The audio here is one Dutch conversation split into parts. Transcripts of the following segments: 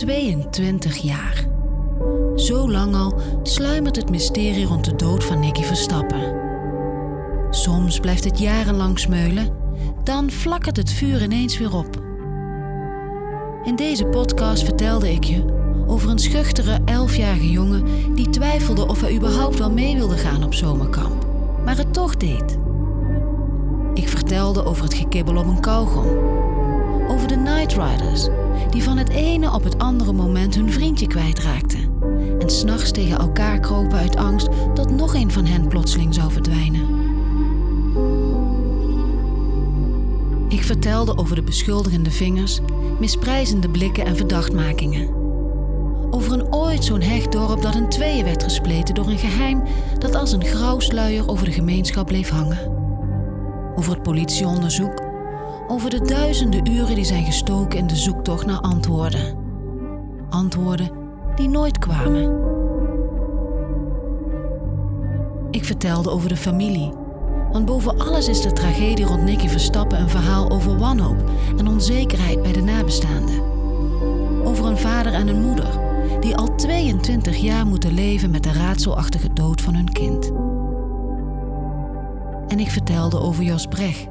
22 jaar. Zo lang al sluimert het mysterie rond de dood van Nicky Verstappen. Soms blijft het jarenlang smeulen, dan flakkert het vuur ineens weer op. In deze podcast vertelde ik je over een schuchtere elfjarige jongen die twijfelde of hij überhaupt wel mee wilde gaan op zomerkamp, maar het toch deed. Ik vertelde over het gekibbel op een kauwgom, over de Night Riders die van het ene op het andere moment hun vriendje kwijtraakten en s'nachts tegen elkaar kropen uit angst dat nog een van hen plotseling zou verdwijnen. Ik vertelde over de beschuldigende vingers, misprijzende blikken en verdachtmakingen. Over een ooit zo'n hecht dorp dat in tweeën werd gespleten door een geheim dat als een grauwsluier over de gemeenschap bleef hangen. Over het politieonderzoek, over de duizenden uren die zijn gestoken in de zoektocht naar antwoorden. Antwoorden die nooit kwamen. Ik vertelde over de familie want boven alles is de tragedie rond Nicky Verstappen een verhaal over wanhoop en onzekerheid bij de nabestaanden. Over een vader en een moeder die al 22 jaar moeten leven met de raadselachtige dood van hun kind. En ik vertelde over Jos Brecht,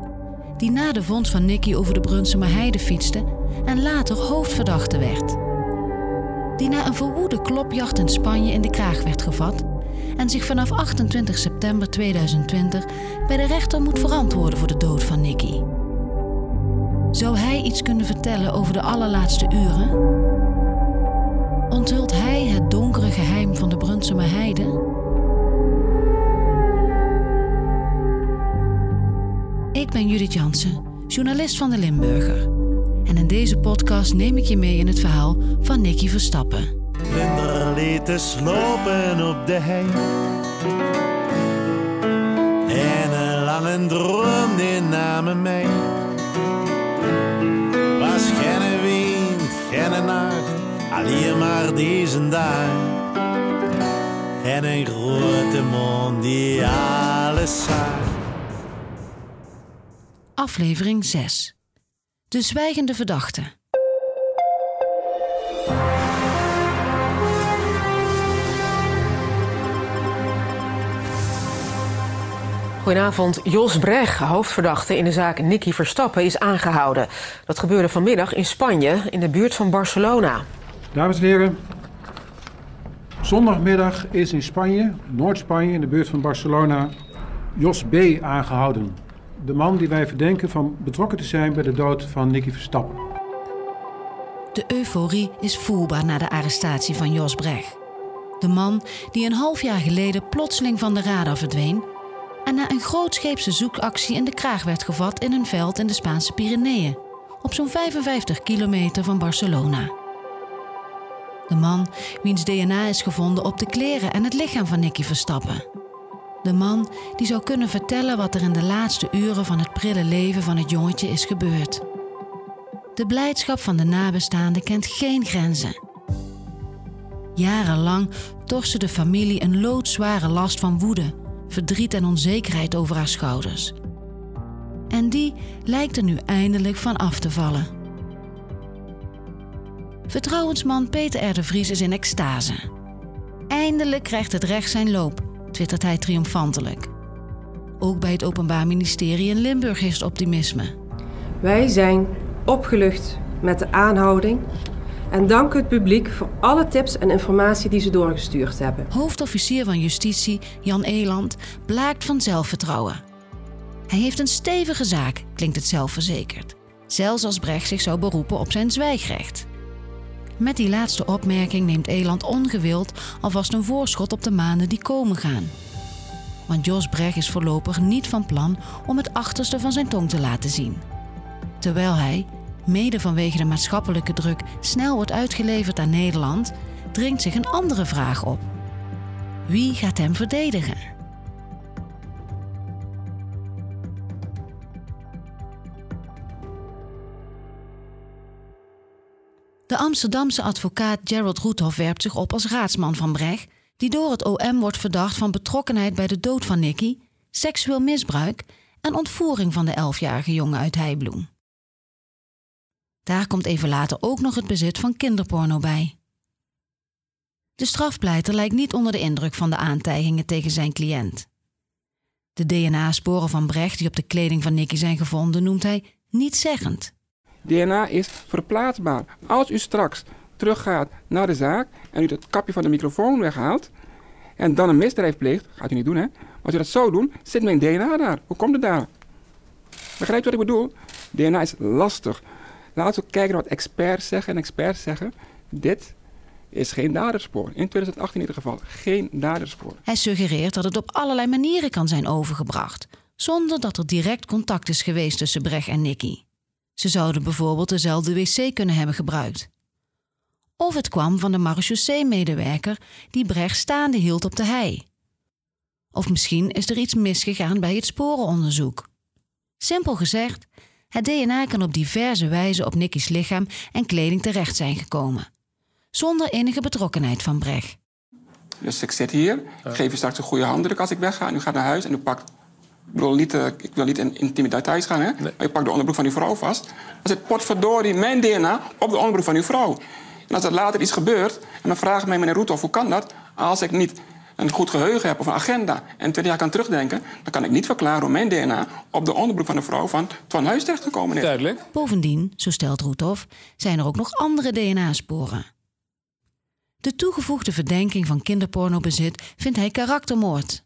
die na de vondst van Nicky over de Brunsumer Heide fietste en later hoofdverdachte werd. Die na een verwoede klopjacht in Spanje in de kraag werd gevat en zich vanaf 28 september 2020 bij de rechter moet verantwoorden voor de dood van Nicky. Zou hij iets kunnen vertellen over de allerlaatste uren? Onthult hij het donkere geheim van de Brunsumer Heide? Ik ben Judith Jansen, journalist van de Limburger. En in deze podcast neem ik je mee in het verhaal van Nicky Verstappen. Vlinder liet te slopen op de hei. En een lange droom die namen mij. Was geen wind, geen nacht, alleen maar deze dag. En een grote mond die alles zag. Aflevering 6. De zwijgende verdachte. Goedenavond. Jos Brecht, hoofdverdachte in de zaak Nicky Verstappen, is aangehouden. Dat gebeurde vanmiddag in Spanje, in de buurt van Barcelona. Dames en heren, zondagmiddag is in Spanje, Noord-Spanje, in de buurt van Barcelona, Jos B. aangehouden. De man die wij verdenken van betrokken te zijn bij de dood van Nicky Verstappen. De euforie is voelbaar na de arrestatie van Jos Brecht. De man die een half jaar geleden plotseling van de radar verdween en na een grootscheepse zoekactie in de kraag werd gevat in een veld in de Spaanse Pyreneeën, op zo'n 55 kilometer van Barcelona. De man wiens DNA is gevonden op de kleren en het lichaam van Nicky Verstappen. De man die zou kunnen vertellen wat er in de laatste uren van het prille leven van het jongetje is gebeurd. De blijdschap van de nabestaanden kent geen grenzen. Jarenlang torste de familie een loodzware last van woede, verdriet en onzekerheid over haar schouders. En die lijkt er nu eindelijk van af te vallen. Vertrouwensman Peter R. de Vries is in extase. Eindelijk krijgt het recht zijn loop, twittert hij triomfantelijk. Ook bij het Openbaar Ministerie in Limburg is het optimisme. Wij zijn opgelucht met de aanhouding en danken het publiek voor alle tips en informatie die ze doorgestuurd hebben. Hoofdofficier van Justitie Jan Eland blaakt van zelfvertrouwen. Hij heeft een stevige zaak, klinkt het zelfverzekerd. Zelfs als Brecht zich zou beroepen op zijn zwijgrecht. Met die laatste opmerking neemt Eland ongewild alvast een voorschot op de maanden die komen gaan. Want Jos Brecht is voorlopig niet van plan om het achterste van zijn tong te laten zien. Terwijl hij, mede vanwege de maatschappelijke druk, snel wordt uitgeleverd aan Nederland, dringt zich een andere vraag op. Wie gaat hem verdedigen? De Amsterdamse advocaat Gerald Roethoff werpt zich op als raadsman van Brecht, die door het OM wordt verdacht van betrokkenheid bij de dood van Nicky, seksueel misbruik en ontvoering van de elfjarige jongen uit Heibloem. Daar komt even later ook nog het bezit van kinderporno bij. De strafpleiter lijkt niet onder de indruk van de aantijgingen tegen zijn cliënt. De DNA-sporen van Brecht die op de kleding van Nicky zijn gevonden noemt hij niet-zeggend. DNA is verplaatsbaar. Als u straks teruggaat naar de zaak en u het kapje van de microfoon weghaalt en dan een misdrijf pleegt, gaat u niet doen hè, maar als u dat zou doen, zit mijn DNA daar. Hoe komt het daar? Begrijpt wat ik bedoel? DNA is lastig. Laten we kijken wat experts zeggen. En experts zeggen, dit is geen daderspoor. In 2018 in ieder geval geen daderspoor. Hij suggereert dat het op allerlei manieren kan zijn overgebracht, zonder dat er direct contact is geweest tussen Brecht en Nicky. Ze zouden bijvoorbeeld dezelfde wc kunnen hebben gebruikt. Of het kwam van de marechaussee-medewerker die Brecht staande hield op de hei. Of misschien is er iets misgegaan bij het sporenonderzoek. Simpel gezegd, het DNA kan op diverse wijzen op Nicky's lichaam en kleding terecht zijn gekomen, zonder enige betrokkenheid van Brecht. Dus ik zit hier, ik geef je straks een goede handdruk als ik wegga. En u gaat naar huis en u pakt... Ik, bedoel, niet, uh, ik wil niet in intimiteit gaan, hè? maar je pakt de onderbroek van uw vrouw vast. Dan zit potverdorie mijn DNA op de onderbroek van uw vrouw. En als er later iets gebeurt, en dan vraagt mij meneer Roethoff, hoe kan dat? Als ik niet een goed geheugen heb of een agenda en twee jaar kan terugdenken, dan kan ik niet verklaren hoe mijn DNA op de onderbroek van de vrouw van Twan Huis terechtgekomen is. Duidelijk. Bovendien, zo stelt Roethoff, zijn er ook nog andere DNA-sporen. De toegevoegde verdenking van kinderpornobezit vindt hij karaktermoord.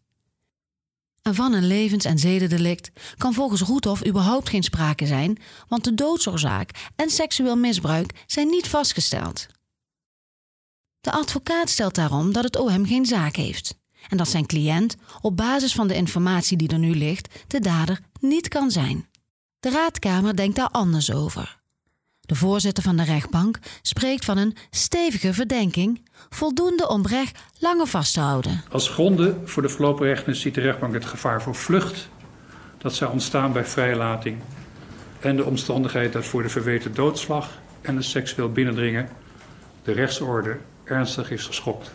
En van een levens- en zedendelict kan volgens Roethoff überhaupt geen sprake zijn, want de doodsoorzaak en seksueel misbruik zijn niet vastgesteld. De advocaat stelt daarom dat het OM geen zaak heeft en dat zijn cliënt op basis van de informatie die er nu ligt de dader niet kan zijn. De raadkamer denkt daar anders over. De voorzitter van de rechtbank spreekt van een stevige verdenking, voldoende om Brecht langer vast te houden. Als gronden voor de voorlopige hechtenis ziet de rechtbank het gevaar voor vlucht dat zou ontstaan bij vrijlating en de omstandigheid dat voor de verweten doodslag en het seksueel binnendringen de rechtsorde ernstig is geschokt.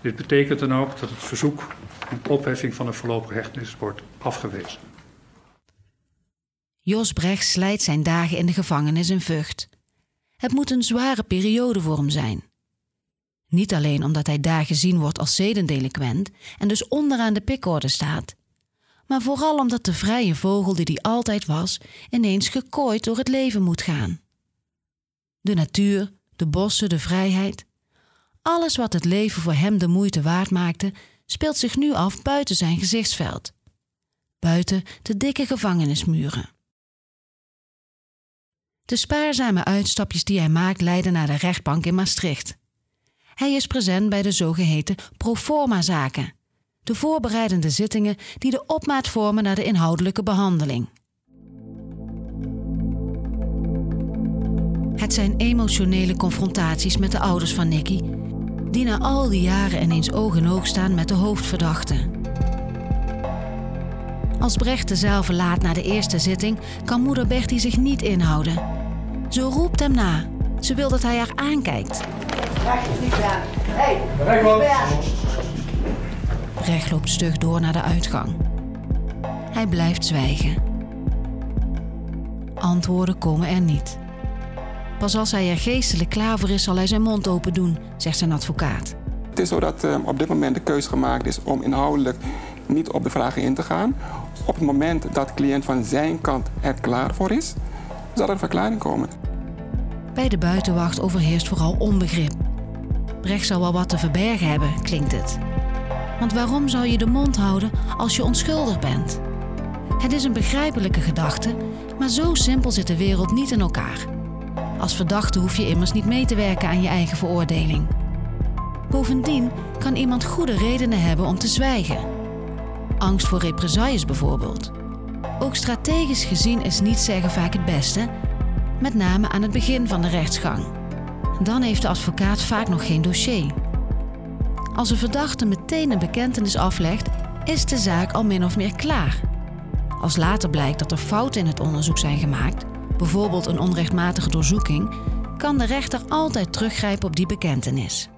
Dit betekent dan ook dat het verzoek om opheffing van de voorlopige hechtenis wordt afgewezen. Jos Brecht slijt zijn dagen in de gevangenis in Vught. Het moet een zware periode voor hem zijn. Niet alleen omdat hij daar gezien wordt als zedendeliquent en dus onderaan de pikorde staat, maar vooral omdat de vrije vogel die hij altijd was ineens gekooid door het leven moet gaan. De natuur, de bossen, de vrijheid. Alles wat het leven voor hem de moeite waard maakte, speelt zich nu af buiten zijn gezichtsveld. Buiten de dikke gevangenismuren. De spaarzame uitstapjes die hij maakt leiden naar de rechtbank in Maastricht. Hij is present bij de zogeheten proforma-zaken, de voorbereidende zittingen die de opmaat vormen naar de inhoudelijke behandeling. Het zijn emotionele confrontaties met de ouders van Nicky, die na al die jaren ineens oog in oog staan met de hoofdverdachte. Als Brecht de zaal verlaat na de eerste zitting, kan moeder Bertie zich niet inhouden. Ze roept hem na. Ze wil dat hij haar aankijkt. Brecht loopt stug door naar de uitgang. Hij blijft zwijgen. Antwoorden komen er niet. Pas als hij er geestelijk klaar voor is, zal hij zijn mond open doen, zegt zijn advocaat. Het is zo dat uh, op dit moment de keuze gemaakt is om inhoudelijk niet op de vragen in te gaan. Op het moment dat de cliënt van zijn kant er klaar voor is, zal er een verklaring komen. Bij de buitenwacht overheerst vooral onbegrip. Brecht zou wel wat te verbergen hebben, klinkt het. Want waarom zou je de mond houden als je onschuldig bent? Het is een begrijpelijke gedachte, maar zo simpel zit de wereld niet in elkaar. Als verdachte hoef je immers niet mee te werken aan je eigen veroordeling. Bovendien kan iemand goede redenen hebben om te zwijgen. Angst voor represailles bijvoorbeeld. Ook strategisch gezien is niet zeggen vaak het beste, met name aan het begin van de rechtsgang. Dan heeft de advocaat vaak nog geen dossier. Als een verdachte meteen een bekentenis aflegt, is de zaak al min of meer klaar. Als later blijkt dat er fouten in het onderzoek zijn gemaakt, bijvoorbeeld een onrechtmatige doorzoeking, kan de rechter altijd teruggrijpen op die bekentenis.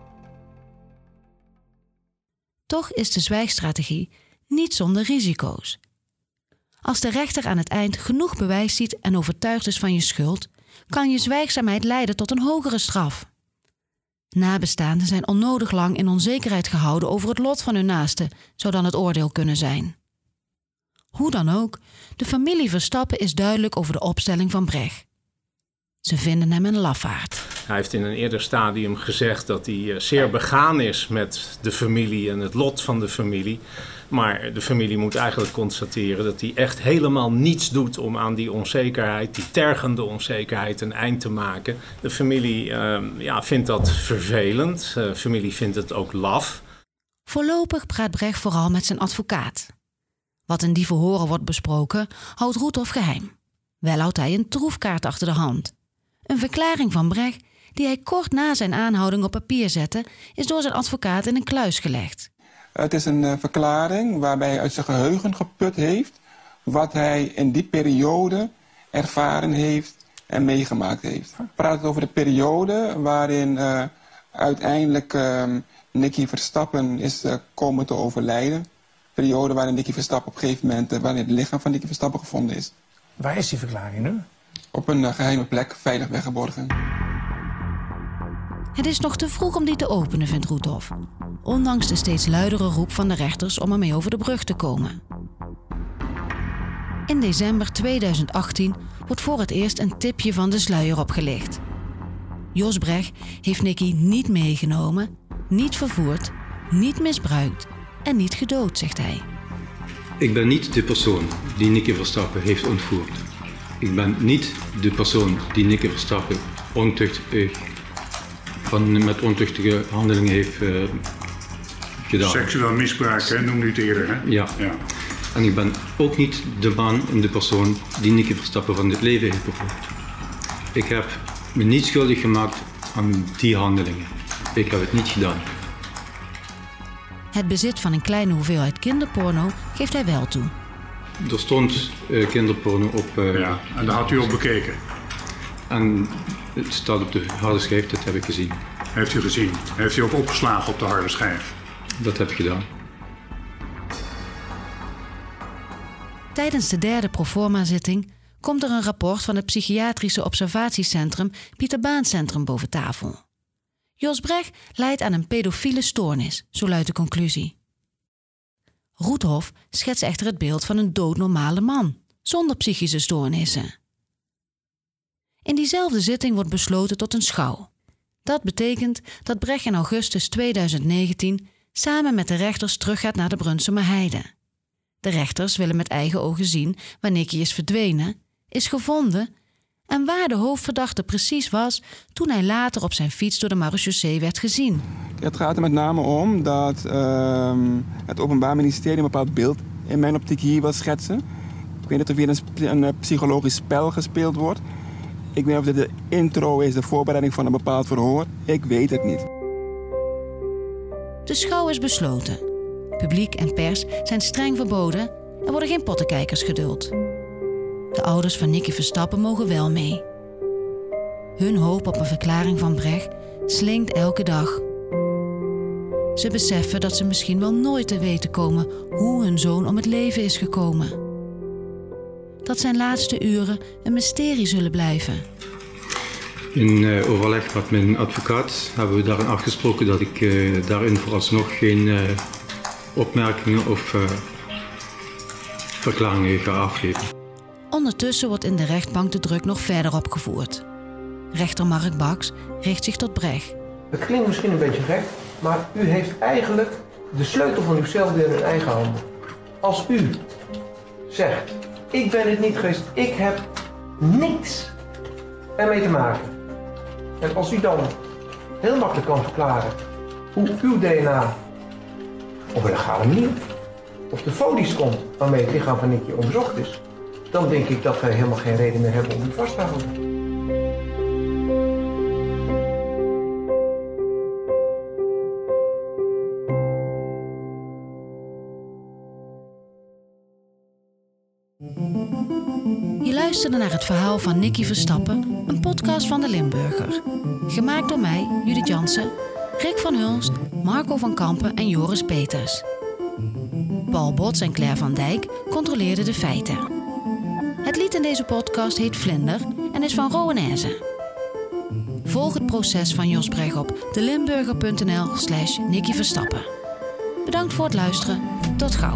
Toch is de zwijgstrategie niet zonder risico's. Als de rechter aan het eind genoeg bewijs ziet en overtuigd is van je schuld, kan je zwijgzaamheid leiden tot een hogere straf. Nabestaanden zijn onnodig lang in onzekerheid gehouden over het lot van hun naaste, zou dan het oordeel kunnen zijn. Hoe dan ook, de familie Verstappen is duidelijk over de opstelling van Brecht. Ze vinden hem een lafaard. Hij heeft in een eerder stadium gezegd dat hij eh, zeer begaan is met de familie en het lot van de familie. Maar de familie moet eigenlijk constateren dat hij echt helemaal niets doet om aan die onzekerheid, die tergende onzekerheid, een eind te maken. De familie uh, ja, vindt dat vervelend. De familie vindt het ook laf. Voorlopig praat Brecht vooral met zijn advocaat. Wat in die verhoren wordt besproken, houdt Roethoff geheim. Wel houdt hij een troefkaart achter de hand. Een verklaring van Brecht, die hij kort na zijn aanhouding op papier zette, is door zijn advocaat in een kluis gelegd. Het is een uh, verklaring waarbij hij uit zijn geheugen geput heeft wat hij in die periode ervaren heeft en meegemaakt heeft. We praten over de periode waarin uh, uiteindelijk uh, Nicky Verstappen is uh, komen te overlijden. De periode waarin Nicky Verstappen op een gegeven moment, waarin het lichaam van Nicky Verstappen gevonden is. Waar is die verklaring nu? Op een geheime plek, veilig weggeborgen. Het is nog te vroeg om die te openen, vindt Roethoff. Ondanks de steeds luidere roep van de rechters om ermee over de brug te komen. In december 2018 wordt voor het eerst een tipje van de sluier opgelicht. Jos Brecht heeft Nicky niet meegenomen, niet vervoerd, niet misbruikt en niet gedood, zegt hij. Ik ben niet de persoon die Nicky Verstappen heeft ontvoerd. Ik ben niet de persoon die Nicky Verstappen ontuchtig, van, met ontuchtige handelingen heeft uh, gedaan. Seksueel misbruik, hè? noemde u het eerder. Hè? Ja. ja. En ik ben ook niet de man en de persoon die Nicky Verstappen van dit leven heeft bevoegd. Ik heb me niet schuldig gemaakt aan die handelingen. Ik heb het niet gedaan. Het bezit van een kleine hoeveelheid kinderporno geeft hij wel toe. Er stond uh, kinderporno op. Uh, ja, en daar had u op bekeken? En het staat op de harde schijf, dat heb ik gezien. Heeft u gezien? Heeft u ook opgeslagen op de harde schijf? Dat heb ik gedaan. Tijdens de derde proforma-zitting komt er een rapport van het psychiatrische observatiecentrum Pieter Baan Centrum boven tafel. Jos Brecht leidt aan een pedofiele stoornis, zo luidt de conclusie. Roethoff schetst echter het beeld van een doodnormale man, zonder psychische stoornissen. In diezelfde zitting wordt besloten tot een schouw. Dat betekent dat Brecht in augustus 2019 samen met de rechters teruggaat naar de Brunsumer Heide. De rechters willen met eigen ogen zien waar Nicky is verdwenen, is gevonden en waar de hoofdverdachte precies was toen hij later op zijn fiets door de marechaussee werd gezien. Het gaat er met name om dat uh, het Openbaar Ministerie een bepaald beeld in mijn optiek hier wil schetsen. Ik weet niet of hier een, een psychologisch spel gespeeld wordt. Ik weet niet of dit de intro is, de voorbereiding van een bepaald verhoor. Ik weet het niet. De schouw is besloten. Publiek en pers zijn streng verboden. Er worden geen pottenkijkers geduld. De ouders van Nicky Verstappen mogen wel mee. Hun hoop op een verklaring van Brecht slinkt elke dag. Ze beseffen dat ze misschien wel nooit te weten komen hoe hun zoon om het leven is gekomen. Dat zijn laatste uren een mysterie zullen blijven. In uh, overleg met mijn advocaat hebben we daarin afgesproken dat ik uh, daarin vooralsnog geen uh, opmerkingen of verklaringen ga afgeven. Ondertussen wordt in de rechtbank de druk nog verder opgevoerd. Rechter Mark Baks richt zich tot Brecht. Het klinkt misschien een beetje gek, maar u heeft eigenlijk de sleutel van uw cel weer in eigen handen. Als u zegt, ik ben het niet geweest, ik heb niks ermee te maken. En als u dan heel makkelijk kan verklaren hoe uw DNA op een legale op de folies komt waarmee het lichaam van Nicky onderzocht is, dan denk ik dat wij helemaal geen reden meer hebben om u vast te houden. Luisterde naar het verhaal van Nicky Verstappen, een podcast van de Limburger. Gemaakt door mij, Judith Jansen, Rick van Hulst, Marco van Kampen en Joris Peters. Paul Bots en Claire van Dijk controleerden de feiten. Het lied in deze podcast heet Vlinder en is van Rowanese. Volg het proces van Jos Brecht op delimburger.nl slash Nicky Verstappen. Bedankt voor het luisteren. Tot gauw.